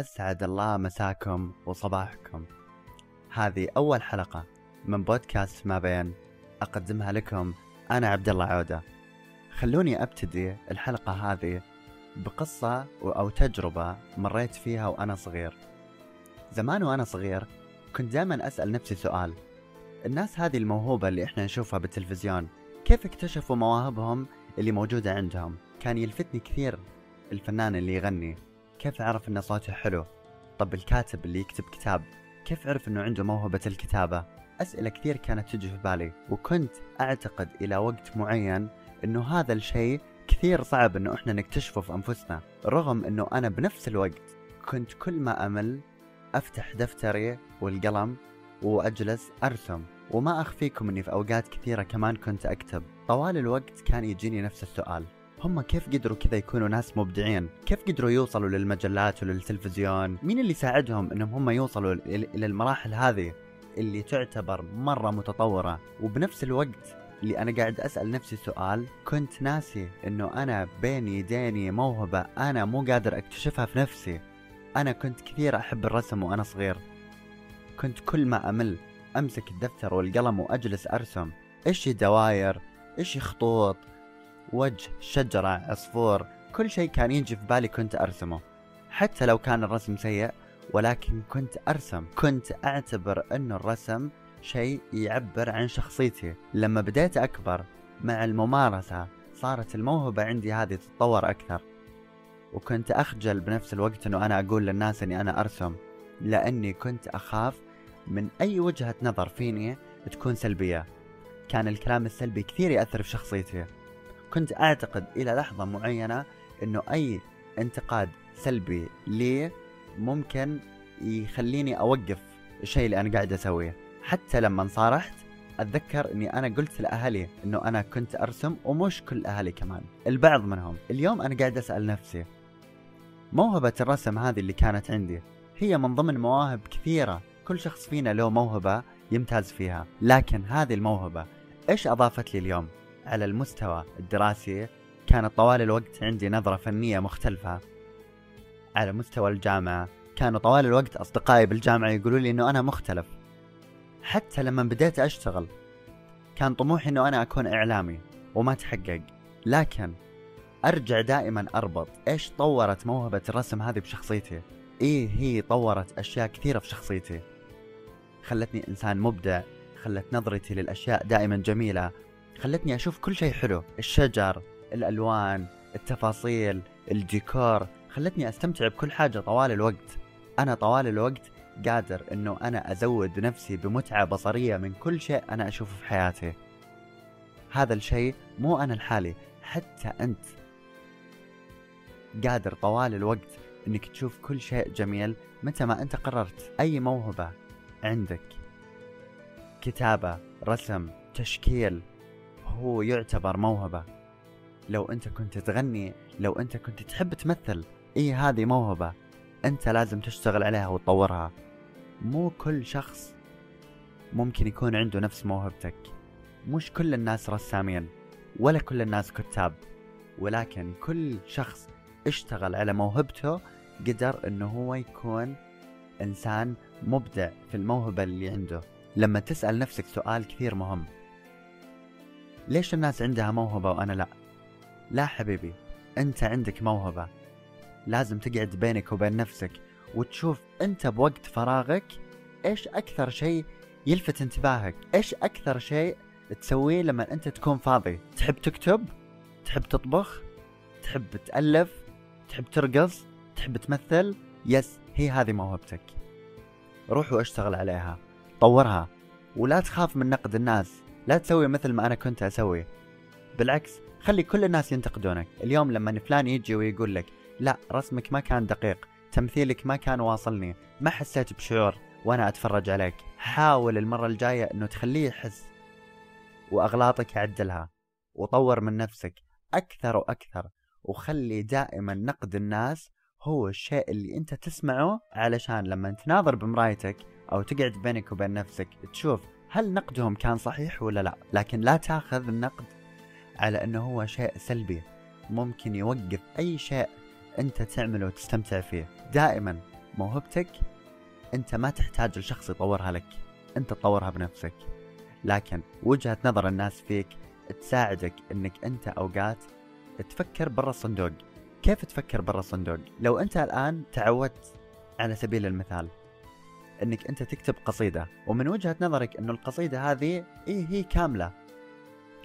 أسعد الله مساكم وصباحكم. هذه أول حلقة من بودكاست ما بين أقدمها لكم أنا عبد الله عودة. خلوني أبتدي الحلقة هذه بقصة أو تجربة مريت فيها وأنا صغير. زمان وأنا صغير كنت دائما أسأل نفسي سؤال. الناس هذه الموهوبة اللي إحنا نشوفها بالتلفزيون كيف اكتشفوا مواهبهم اللي موجودة عندهم؟ كان يلفتني كثير الفنان اللي يغني. كيف عرف إن صوته حلو؟ طب الكاتب اللي يكتب كتاب كيف عرف إنه عنده موهبة الكتابة؟ أسئلة كثير كانت تجي في بالي وكنت أعتقد إلى وقت معين إنه هذا الشيء كثير صعب إنه إحنا نكتشفه في أنفسنا رغم إنه أنا بنفس الوقت كنت كل ما أمل أفتح دفتري والقلم وأجلس أرسم وما أخفيكم إني في أوقات كثيرة كمان كنت أكتب. طوال الوقت كان يجيني نفس السؤال. هم كيف قدروا كذا يكونوا ناس مبدعين؟ كيف قدروا يوصلوا للمجلات وللتلفزيون؟ مين اللي ساعدهم إنهم هم يوصلوا إلى المراحل هذه اللي تعتبر مرة متطورة؟ وبنفس الوقت اللي أنا قاعد أسأل نفسي سؤال كنت ناسي إنه أنا بين يديني موهبة أنا مو قادر أكتشفها في نفسي. أنا كنت كثير أحب الرسم وأنا صغير. كنت كل ما أمل أمسك الدفتر والقلم وأجلس أرسم. إيش دواير إيش خطوط؟ وجه شجرة عصفور كل شيء كان يجي في بالي كنت أرسمه. حتى لو كان الرسم سيء ولكن كنت أرسم. كنت أعتبر أن الرسم شيء يعبر عن شخصيتي. لما بديت أكبر مع الممارسة صارت الموهبة عندي هذه تتطور أكثر. وكنت أخجل بنفس الوقت أنه أنا أقول للناس أني أنا أرسم لأني كنت أخاف من أي وجهة نظر فيني تكون سلبية. كان الكلام السلبي كثير يأثر في شخصيتي. كنت أعتقد إلى لحظة معينة أنه أي انتقاد سلبي لي ممكن يخليني أوقف الشيء اللي أنا قاعد أسويه. حتى لما انصارحت أتذكر أني أنا قلت لأهلي أنه أنا كنت أرسم ومش كل أهلي كمان البعض منهم. اليوم أنا قاعد أسأل نفسي موهبة الرسم هذه اللي كانت عندي هي من ضمن مواهب كثيرة كل شخص فينا له موهبة يمتاز فيها. لكن هذه الموهبة إيش أضافت لي اليوم؟ على المستوى الدراسي كانت طوال الوقت عندي نظرة فنية مختلفة. على مستوى الجامعة كانوا طوال الوقت أصدقائي بالجامعة يقولوا لي إنه أنا مختلف. حتى لما بديت أشتغل كان طموحي إنه أنا أكون إعلامي وما تحقق. لكن أرجع دائما أربط إيش طورت موهبة الرسم هذه بشخصيتي؟ إيه هي طورت أشياء كثيرة في شخصيتي. خلتني إنسان مبدع خلت نظرتي للأشياء دائما جميلة خلتني أشوف كل شيء حلو. الشجر الألوان التفاصيل الديكور. خلتني أستمتع بكل حاجة طوال الوقت. أنا طوال الوقت قادر أنه أنا أزود نفسي بمتعة بصرية من كل شيء أنا أشوفه في حياتي. هذا الشيء مو أنا الحالي حتى أنت. قادر طوال الوقت أنك تشوف كل شيء جميل متى ما أنت قررت. أي موهبة عندك؟ كتابة رسم تشكيل. هو يعتبر موهبة. لو أنت كنت تغني لو أنت كنت تحب تمثل إي هذه موهبة. أنت لازم تشتغل عليها وتطورها. مو كل شخص ممكن يكون عنده نفس موهبتك. مش كل الناس رسامين ولا كل الناس كتاب. ولكن كل شخص اشتغل على موهبته قدر إنه هو يكون إنسان مبدع في الموهبة اللي عنده. لما تسأل نفسك سؤال كثير مهم ليش الناس عندها موهبة وأنا لا؟ لا حبيبي أنت عندك موهبة. لازم تقعد بينك وبين نفسك وتشوف أنت بوقت فراغك إيش أكثر شيء يلفت انتباهك؟ إيش أكثر شيء تسويه لما أنت تكون فاضي؟ تحب تكتب؟ تحب تطبخ؟ تحب تألف؟ تحب ترقص؟ تحب تمثل؟ يس هي هذه موهبتك. روح واشتغل عليها. طورها. ولا تخاف من نقد الناس. لا تسوي مثل ما أنا كنت أسوي. بالعكس خلي كل الناس ينتقدونك. اليوم لما فلان يجي ويقول لك لا رسمك ما كان دقيق تمثيلك ما كان واصلني ما حسيت بشعور وأنا أتفرج عليك. حاول المرة الجاية إنه تخليه يحس. وأغلاطك عدلها وطور من نفسك أكثر وأكثر. وخلي دائما نقد الناس هو الشيء اللي أنت تسمعه علشان لما تناظر بمرايتك أو تقعد بينك وبين نفسك تشوف هل نقدهم كان صحيح ولا لا؟ لكن لا تأخذ النقد على إنه هو شيء سلبي. ممكن يوقف أي شيء أنت تعمله وتستمتع فيه. دائما موهبتك أنت ما تحتاج لشخص يطورها لك. أنت تطورها بنفسك. لكن وجهة نظر الناس فيك تساعدك إنك أنت أوقات تفكر برا الصندوق. كيف تفكر برا الصندوق؟ لو أنت الآن تعودت على سبيل المثال إنك أنت تكتب قصيدة. ومن وجهة نظرك إنه القصيدة هذه إيه هي كاملة.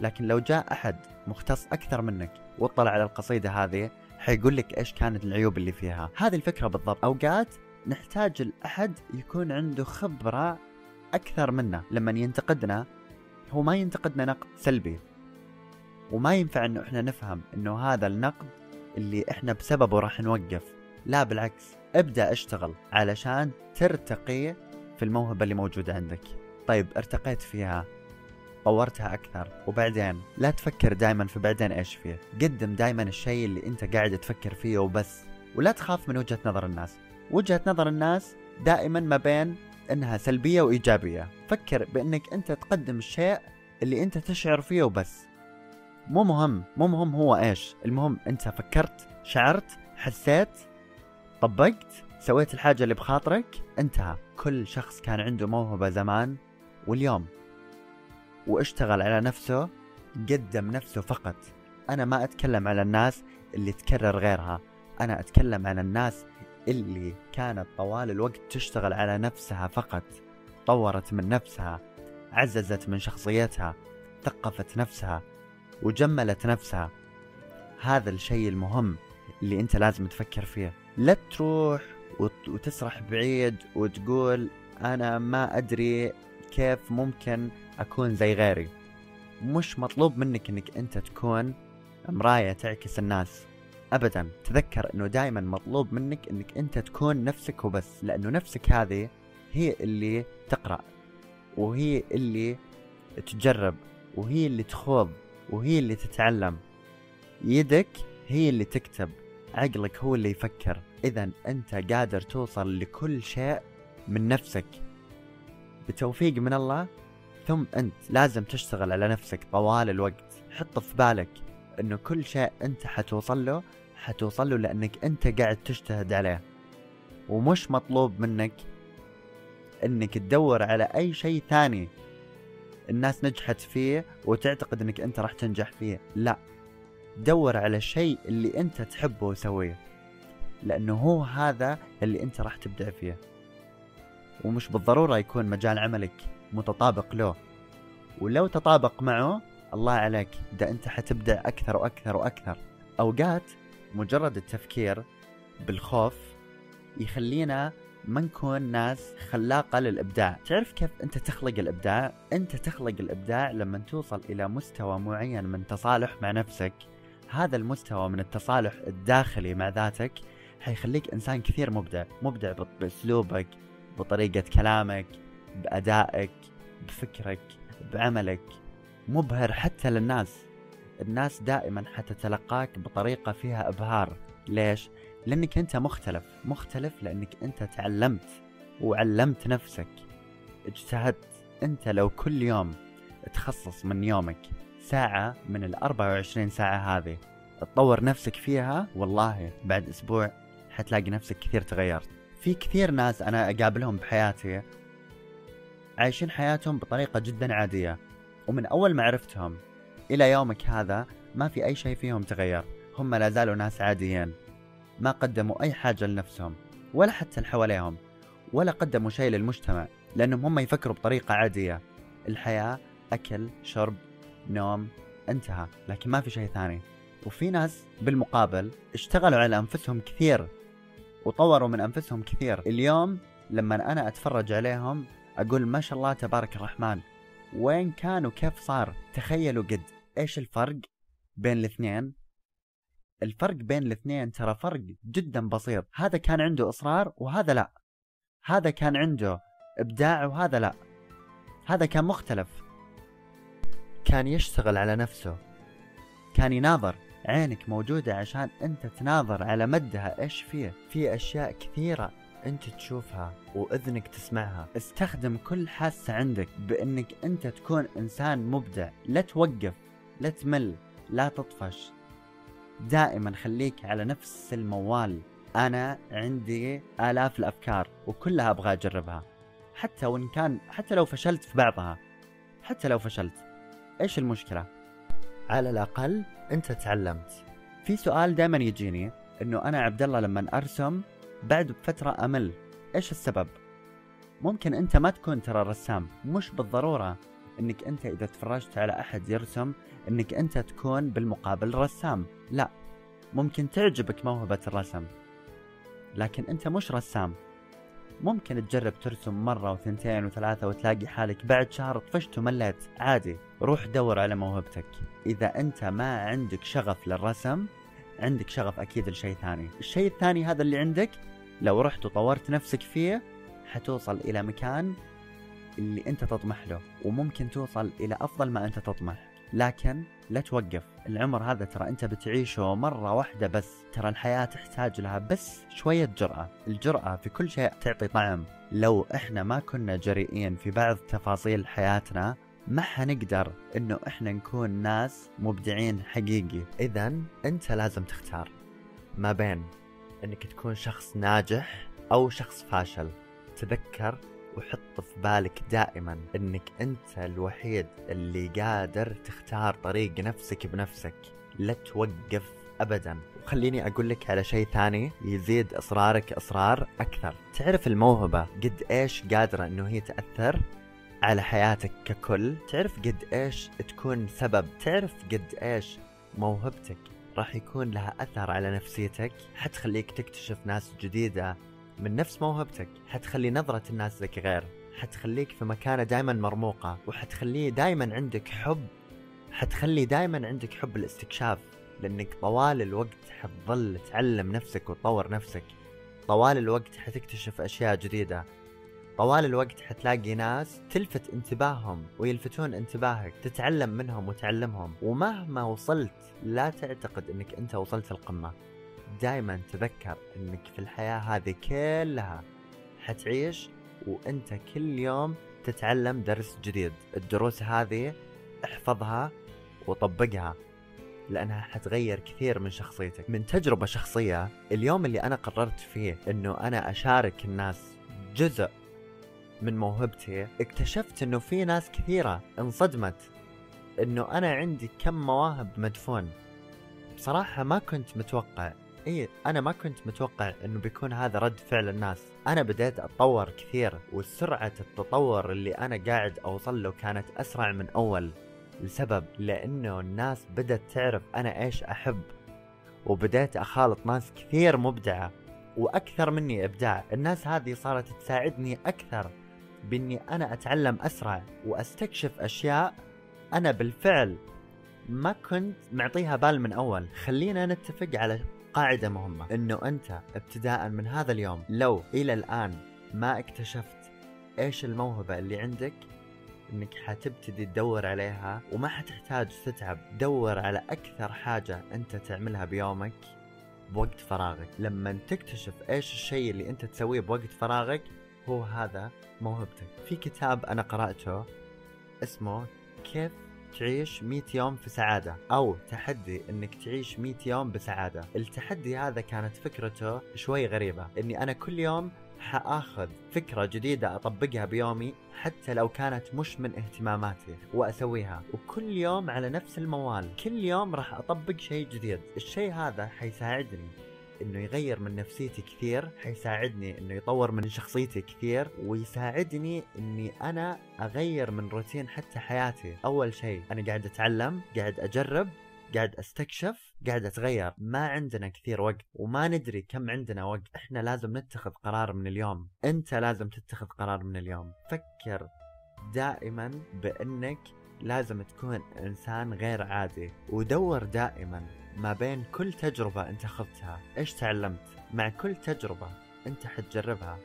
لكن لو جاء أحد مختص أكثر منك واطلع على القصيدة هذه حيقول لك إيش كانت العيوب اللي فيها. هذه الفكرة بالضبط. أوقات نحتاج الأحد يكون عنده خبرة أكثر منا. لما ينتقدنا هو ما ينتقدنا نقد سلبي. وما ينفع إنه إحنا نفهم إنه هذا النقد اللي إحنا بسببه راح نوقف. لا بالعكس. ابدأ اشتغل علشان ترتقي في الموهبة اللي موجودة عندك. طيب ارتقيت فيها طورتها أكثر وبعدين لا تفكر دائما في بعدين إيش فيه. قدم دائما الشيء اللي أنت قاعد تفكر فيه وبس. ولا تخاف من وجهة نظر الناس. وجهة نظر الناس دائما ما بين إنها سلبية وإيجابية. فكر بإنك أنت تقدم الشيء اللي أنت تشعر فيه وبس. مو مهم. مو مهم هو إيش. المهم أنت فكرت شعرت حسيت طبقت سويت الحاجة اللي بخاطرك انتهى. كل شخص كان عنده موهبة زمان واليوم. واشتغل على نفسه قدم نفسه فقط. أنا ما أتكلم على الناس اللي تكرر غيرها. أنا أتكلم على الناس اللي كانت طوال الوقت تشتغل على نفسها فقط. طورت من نفسها عززت من شخصيتها ثقفت نفسها وجملت نفسها. هذا الشيء المهم اللي أنت لازم تفكر فيه. لا تروح وتسرح بعيد وتقول أنا ما أدري كيف ممكن أكون زي غيري. مش مطلوب منك إنك أنت تكون مراية تعكس الناس. ابدا تذكر إنه دائما مطلوب منك إنك أنت تكون نفسك وبس لأنه نفسك هذه هي اللي تقرأ وهي اللي تجرب وهي اللي تخوض وهي اللي تتعلم. يدك هي اللي تكتب عقلك هو اللي يفكر. إذا أنت قادر توصل لكل شيء من نفسك. بتوفيق من الله ثم أنت لازم تشتغل على نفسك طوال الوقت. حط في بالك إنه كل شيء أنت حتوصل له حتوصل له لأنك أنت قاعد تجتهد عليه. ومش مطلوب منك إنك تدور على أي شيء ثاني الناس نجحت فيه وتعتقد إنك أنت راح تنجح فيه. لا دور على الشيء اللي أنت تحبه وسويه لأنه هو هذا اللي أنت راح تبدع فيه. ومش بالضرورة يكون مجال عملك متطابق له. ولو تطابق معه الله عليك ده أنت حتبدع أكثر وأكثر وأكثر. أوقات مجرد التفكير بالخوف يخلينا ما نكون ناس خلاقة للإبداع. تعرف كيف أنت تخلق الإبداع؟ أنت تخلق الإبداع لما توصل إلى مستوى معين من تصالح مع نفسك. هذا المستوى من التصالح الداخلي مع ذاتك حيخليك إنسان كثير مبدع مبدع بأسلوبك بطريقة كلامك بأدائك بفكرك بعملك مبهر حتى للناس. الناس دائما حتتلقاك بطريقة فيها إبهار. ليش؟ لأنك أنت مختلف مختلف لأنك أنت تعلمت وعلمت نفسك. اجتهدت. أنت لو كل يوم تخصص من يومك ساعة من ال 24 ساعة هذه تطور نفسك فيها والله بعد أسبوع حتلاقي نفسك كثير تغيرت. في كثير ناس أنا أقابلهم بحياتي عايشين حياتهم بطريقة جدا عادية ومن أول ما عرفتهم إلى يومك هذا ما في أي شيء فيهم تغير. هم لا زالوا ناس عاديين ما قدموا أي حاجة لنفسهم ولا حتى اللي حواليهم ولا قدموا شيء للمجتمع لأنهم هم يفكروا بطريقة عادية. الحياة أكل شرب نوم انتهى لكن ما في شيء ثاني. وفي ناس بالمقابل اشتغلوا على أنفسهم كثير. وطوروا من أنفسهم كثير. اليوم لما أنا أتفرج عليهم أقول ما شاء الله تبارك الرحمن. وين كان وكيف صار؟ تخيلوا قد إيش الفرق بين الاثنين؟ الفرق بين الاثنين ترى فرق جدا بسيط. هذا كان عنده إصرار وهذا لا. هذا كان عنده إبداع وهذا لا. هذا كان مختلف. كان يشتغل على نفسه. كان يناظر. عينك موجودة عشان أنت تناظر على مدها. إيش فيه في أشياء كثيرة أنت تشوفها وإذنك تسمعها. استخدم كل حاسة عندك بأنك أنت تكون إنسان مبدع. لا توقف لا تمل لا تطفش. دائما خليك على نفس الموال. أنا عندي آلاف الأفكار وكلها أبغى أجربها. حتى وإن كان حتى لو فشلت في بعضها. حتى لو فشلت. إيش المشكلة؟ على الأقل أنت تعلمت. في سؤال دائما يجيني إنه أنا عبد الله لما أرسم بعد بفتره أمل إيش السبب؟ ممكن أنت ما تكون ترى رسام مش بالضرورة إنك أنت إذا تفرجت على أحد يرسم إنك أنت تكون بالمقابل رسام لا. ممكن تعجبك موهبة الرسم لكن أنت مش رسام. ممكن تجرب ترسم مرة وثنتين وثلاثة وتلاقي حالك بعد شهر طفشت ومليت. عادي روح دور على موهبتك. إذا أنت ما عندك شغف للرسم عندك شغف أكيد لشيء ثاني. الشيء الثاني هذا اللي عندك لو رحت وطورت نفسك فيه حتوصل إلى مكان اللي أنت تطمح له وممكن توصل إلى أفضل ما أنت تطمح. لكن لا توقف. العمر هذا ترى انت بتعيشه مرة واحدة بس. ترى الحياة تحتاج لها بس شوية جرأة. الجرأة في كل شيء تعطي طعم. لو إحنا ما كنا جريئين في بعض تفاصيل حياتنا ما حنقدر إنه إحنا نكون ناس مبدعين حقيقي. اذا أنت لازم تختار ما بين إنك تكون شخص ناجح أو شخص فاشل. تذكر وحط في بالك دائما إنك أنت الوحيد اللي قادر تختار طريق نفسك بنفسك. لا توقف ابدا. وخليني أقول لك على شيء ثاني يزيد إصرارك إصرار أكثر. تعرف الموهبة قد إيش قادرة إنه هي تأثر على حياتك ككل؟ تعرف قد إيش تكون سبب؟ تعرف قد إيش موهبتك راح يكون لها أثر على نفسيتك؟ حتخليك تكتشف ناس جديدة من نفس موهبتك حتخلي نظرة الناس لك غير حتخليك في مكانة دائما مرموقة وحتخليه دائما عندك حب حتخلي دائما عندك حب الاستكشاف لأنك طوال الوقت حتظل تعلم نفسك وتطور نفسك. طوال الوقت حتكتشف أشياء جديدة. طوال الوقت حتلاقي ناس تلفت انتباههم ويلفتون انتباهك تتعلم منهم وتعلمهم ومهما وصلت لا تعتقد إنك أنت وصلت القمة. دائما تذكر إنك في الحياة هذه كلها حتعيش وأنت كل يوم تتعلم درس جديد. الدروس هذه احفظها وطبقها لأنها حتغير كثير من شخصيتك. من تجربة شخصية اليوم اللي أنا قررت فيه إنه أنا أشارك الناس جزء من موهبتي اكتشفت إنه في ناس كثيرة انصدمت إنه أنا عندي كم مواهب مدفون. بصراحة ما كنت متوقع إي أنا ما كنت متوقع إنه بيكون هذا رد فعل الناس. أنا بديت أتطور كثير وسرعة التطور اللي أنا قاعد أوصل له كانت أسرع من أول لسبب لأنه الناس بدأت تعرف أنا إيش أحب وبديت أخالط ناس كثير مبدعة وأكثر مني إبداع. الناس هذه صارت تساعدني أكثر بإني أنا أتعلم أسرع وأستكشف أشياء أنا بالفعل ما كنت معطيها بال من أول. خلينا نتفق على قاعدة مهمة. إنه أنت ابتداء من هذا اليوم لو إلى الآن ما اكتشفت إيش الموهبة اللي عندك إنك حتبتدي تدور عليها وما حتحتاج تتعب. دور على أكثر حاجة أنت تعملها بيومك بوقت فراغك. لما تكتشف إيش الشيء اللي أنت تسويه بوقت فراغك هو هذا موهبتك. في كتاب أنا قرأته اسمه كيف تعيش 100 يوم في سعادة أو تحدي أنك تعيش 100 يوم بسعادة. التحدي هذا كانت فكرته شوي غريبة أني أنا كل يوم حآخذ فكرة جديدة أطبقها بيومي حتى لو كانت مش من اهتماماتي وأسويها. وكل يوم على نفس الموال كل يوم راح أطبق شيء جديد. الشيء هذا حيساعدني. إنه يغير من نفسيتي كثير حيساعدني إنه يطور من شخصيتي كثير ويساعدني إني أنا أغير من روتين حتى حياتي. أول شيء أنا قاعد أتعلم قاعد أجرب قاعد أستكشف قاعد أتغير. ما عندنا كثير وقت وما ندري كم عندنا وقت. إحنا لازم نتخذ قرار من اليوم. أنت لازم تتخذ قرار من اليوم. فكر دائما بإنك لازم تكون إنسان غير عادي ودور دائما ما بين كل تجربة أنت اخذتها إيش تعلمت؟ مع كل تجربة أنت حتجربها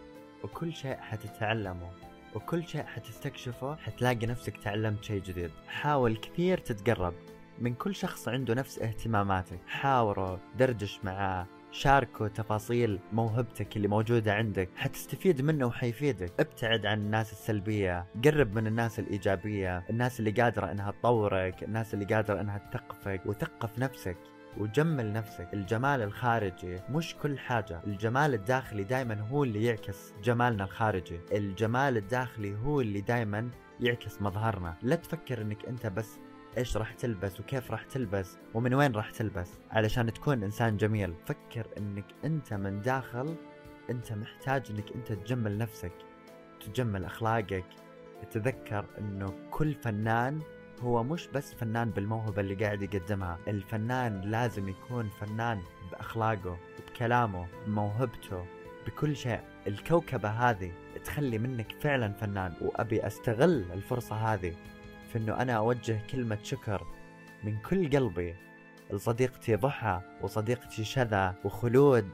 وكل شيء حتتعلمه وكل شيء حتستكشفه حتلاقي نفسك تعلمت شيء جديد. حاول كثير تتقرب من كل شخص عنده نفس اهتماماتك. حاوروا دردش معاه شاركوا تفاصيل موهبتك اللي موجودة عندك. حتستفيد منه وحيفيدك. ابتعد عن الناس السلبية. قرب من الناس الإيجابية الناس اللي قادرة إنها تطورك الناس اللي قادرة إنها تثقفك وثقف نفسك. وجمل نفسك. الجمال الخارجي مش كل حاجة. الجمال الداخلي دايما هو اللي يعكس جمالنا الخارجي. الجمال الداخلي هو اللي دايما يعكس مظهرنا. لا تفكر إنك أنت بس إيش راح تلبس وكيف راح تلبس ومن وين راح تلبس علشان تكون إنسان جميل. فكر إنك أنت من داخل أنت محتاج إنك أنت تجمل نفسك تجمل أخلاقك تذكر إنه كل فنان هو مش بس فنان بالموهبة اللي قاعد يقدمها. الفنان لازم يكون فنان بأخلاقه بكلامه بموهبته بكل شيء. الكوكبة هذه تخلي منك فعلا فنان وأبي أستغل الفرصة هذه في أنه أنا أوجه كلمة شكر من كل قلبي لصديقتي ضحى وصديقتي شذا وخلود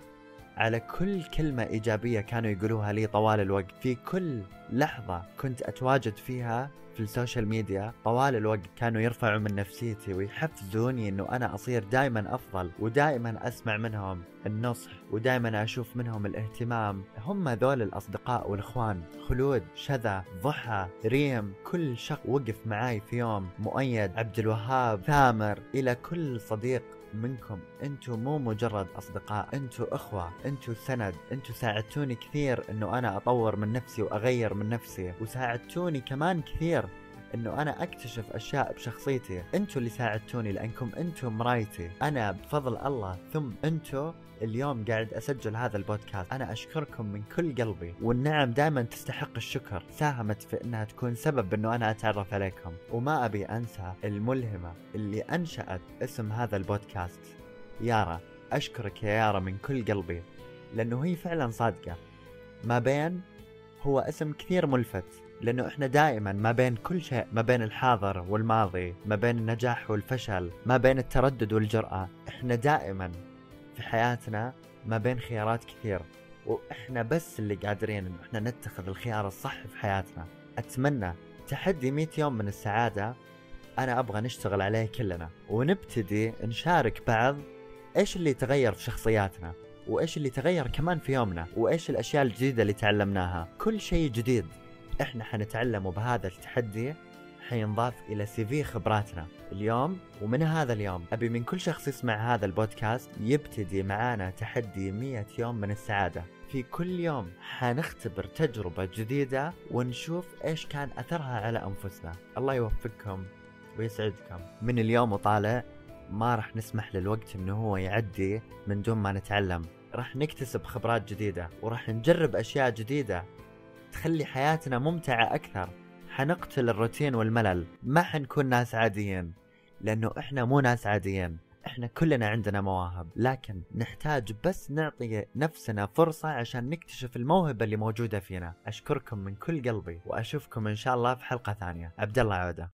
على كل كلمة إيجابية كانوا يقولوها لي طوال الوقت. في كل لحظة كنت أتواجد فيها في ال social media طوال الوقت كانوا يرفعوا من نفسيتي ويحفزوني إنه أنا أصير دائما أفضل ودائما أسمع منهم النصح ودائما أشوف منهم الاهتمام. هم ذول الأصدقاء والإخوان خلود شذا ضحى ريم. كل شخص وقف معاي في يوم مؤيد عبد الوهاب ثامر. إلى كل صديق منكم أنتم مو مجرد أصدقاء أنتم إخوة أنتم سند أنتم ساعدتوني كثير إنه أنا أطور من نفسي وأغير من نفسي وساعدتوني كمان كثير. إنه أنا أكتشف أشياء بشخصيتي. أنتم اللي ساعدتوني لأنكم أنتم مرايتي أنا بفضل الله. ثم أنتم اليوم قاعد أسجل هذا البودكاست. أنا أشكركم من كل قلبي. والنعم دائما تستحق الشكر. ساهمت في إنها تكون سبب إنه أنا أتعرف عليكم. وما أبي أنسى الملهمة اللي أنشأت اسم هذا البودكاست. يارا أشكرك يا يارا من كل قلبي. لأنه هي فعلا صادقة. ما بين هو اسم كثير ملفت. لأنه إحنا دائما ما بين كل شيء ما بين الحاضر والماضي ما بين النجاح والفشل ما بين التردد والجرأة. إحنا دائما في حياتنا ما بين خيارات كثير. وإحنا بس اللي قادرين ان إحنا نتخذ الخيار الصح في حياتنا. أتمنى تحدي 100 يوم من السعادة أنا أبغى نشتغل عليه كلنا. ونبتدي نشارك بعض إيش اللي تغير في شخصياتنا وإيش اللي تغير كمان في يومنا وإيش الأشياء الجديدة اللي تعلمناها. كل شيء جديد. إحنا حنتعلمه بهذا التحدي حينضاف إلى سي في خبراتنا اليوم ومن هذا اليوم أبي من كل شخص يسمع هذا البودكاست يبتدي معانا تحدي 100 يوم من السعادة. في كل يوم حنختبر تجربة جديدة ونشوف إيش كان أثرها على أنفسنا. الله يوفقكم ويسعدكم. من اليوم وطالع ما راح نسمح للوقت إنه هو يعدي من دون ما نتعلم. راح نكتسب خبرات جديدة وراح نجرب أشياء جديدة تخلي حياتنا ممتعة أكثر. حنقتل الروتين والملل. ما حنكون ناس عاديين. لأنه إحنا مو ناس عاديين. إحنا كلنا عندنا مواهب. لكن نحتاج بس نعطي نفسنا فرصة عشان نكتشف الموهبة اللي موجودة فينا. أشكركم من كل قلبي. وأشوفكم إن شاء الله في حلقة ثانية. عبد الله عودة.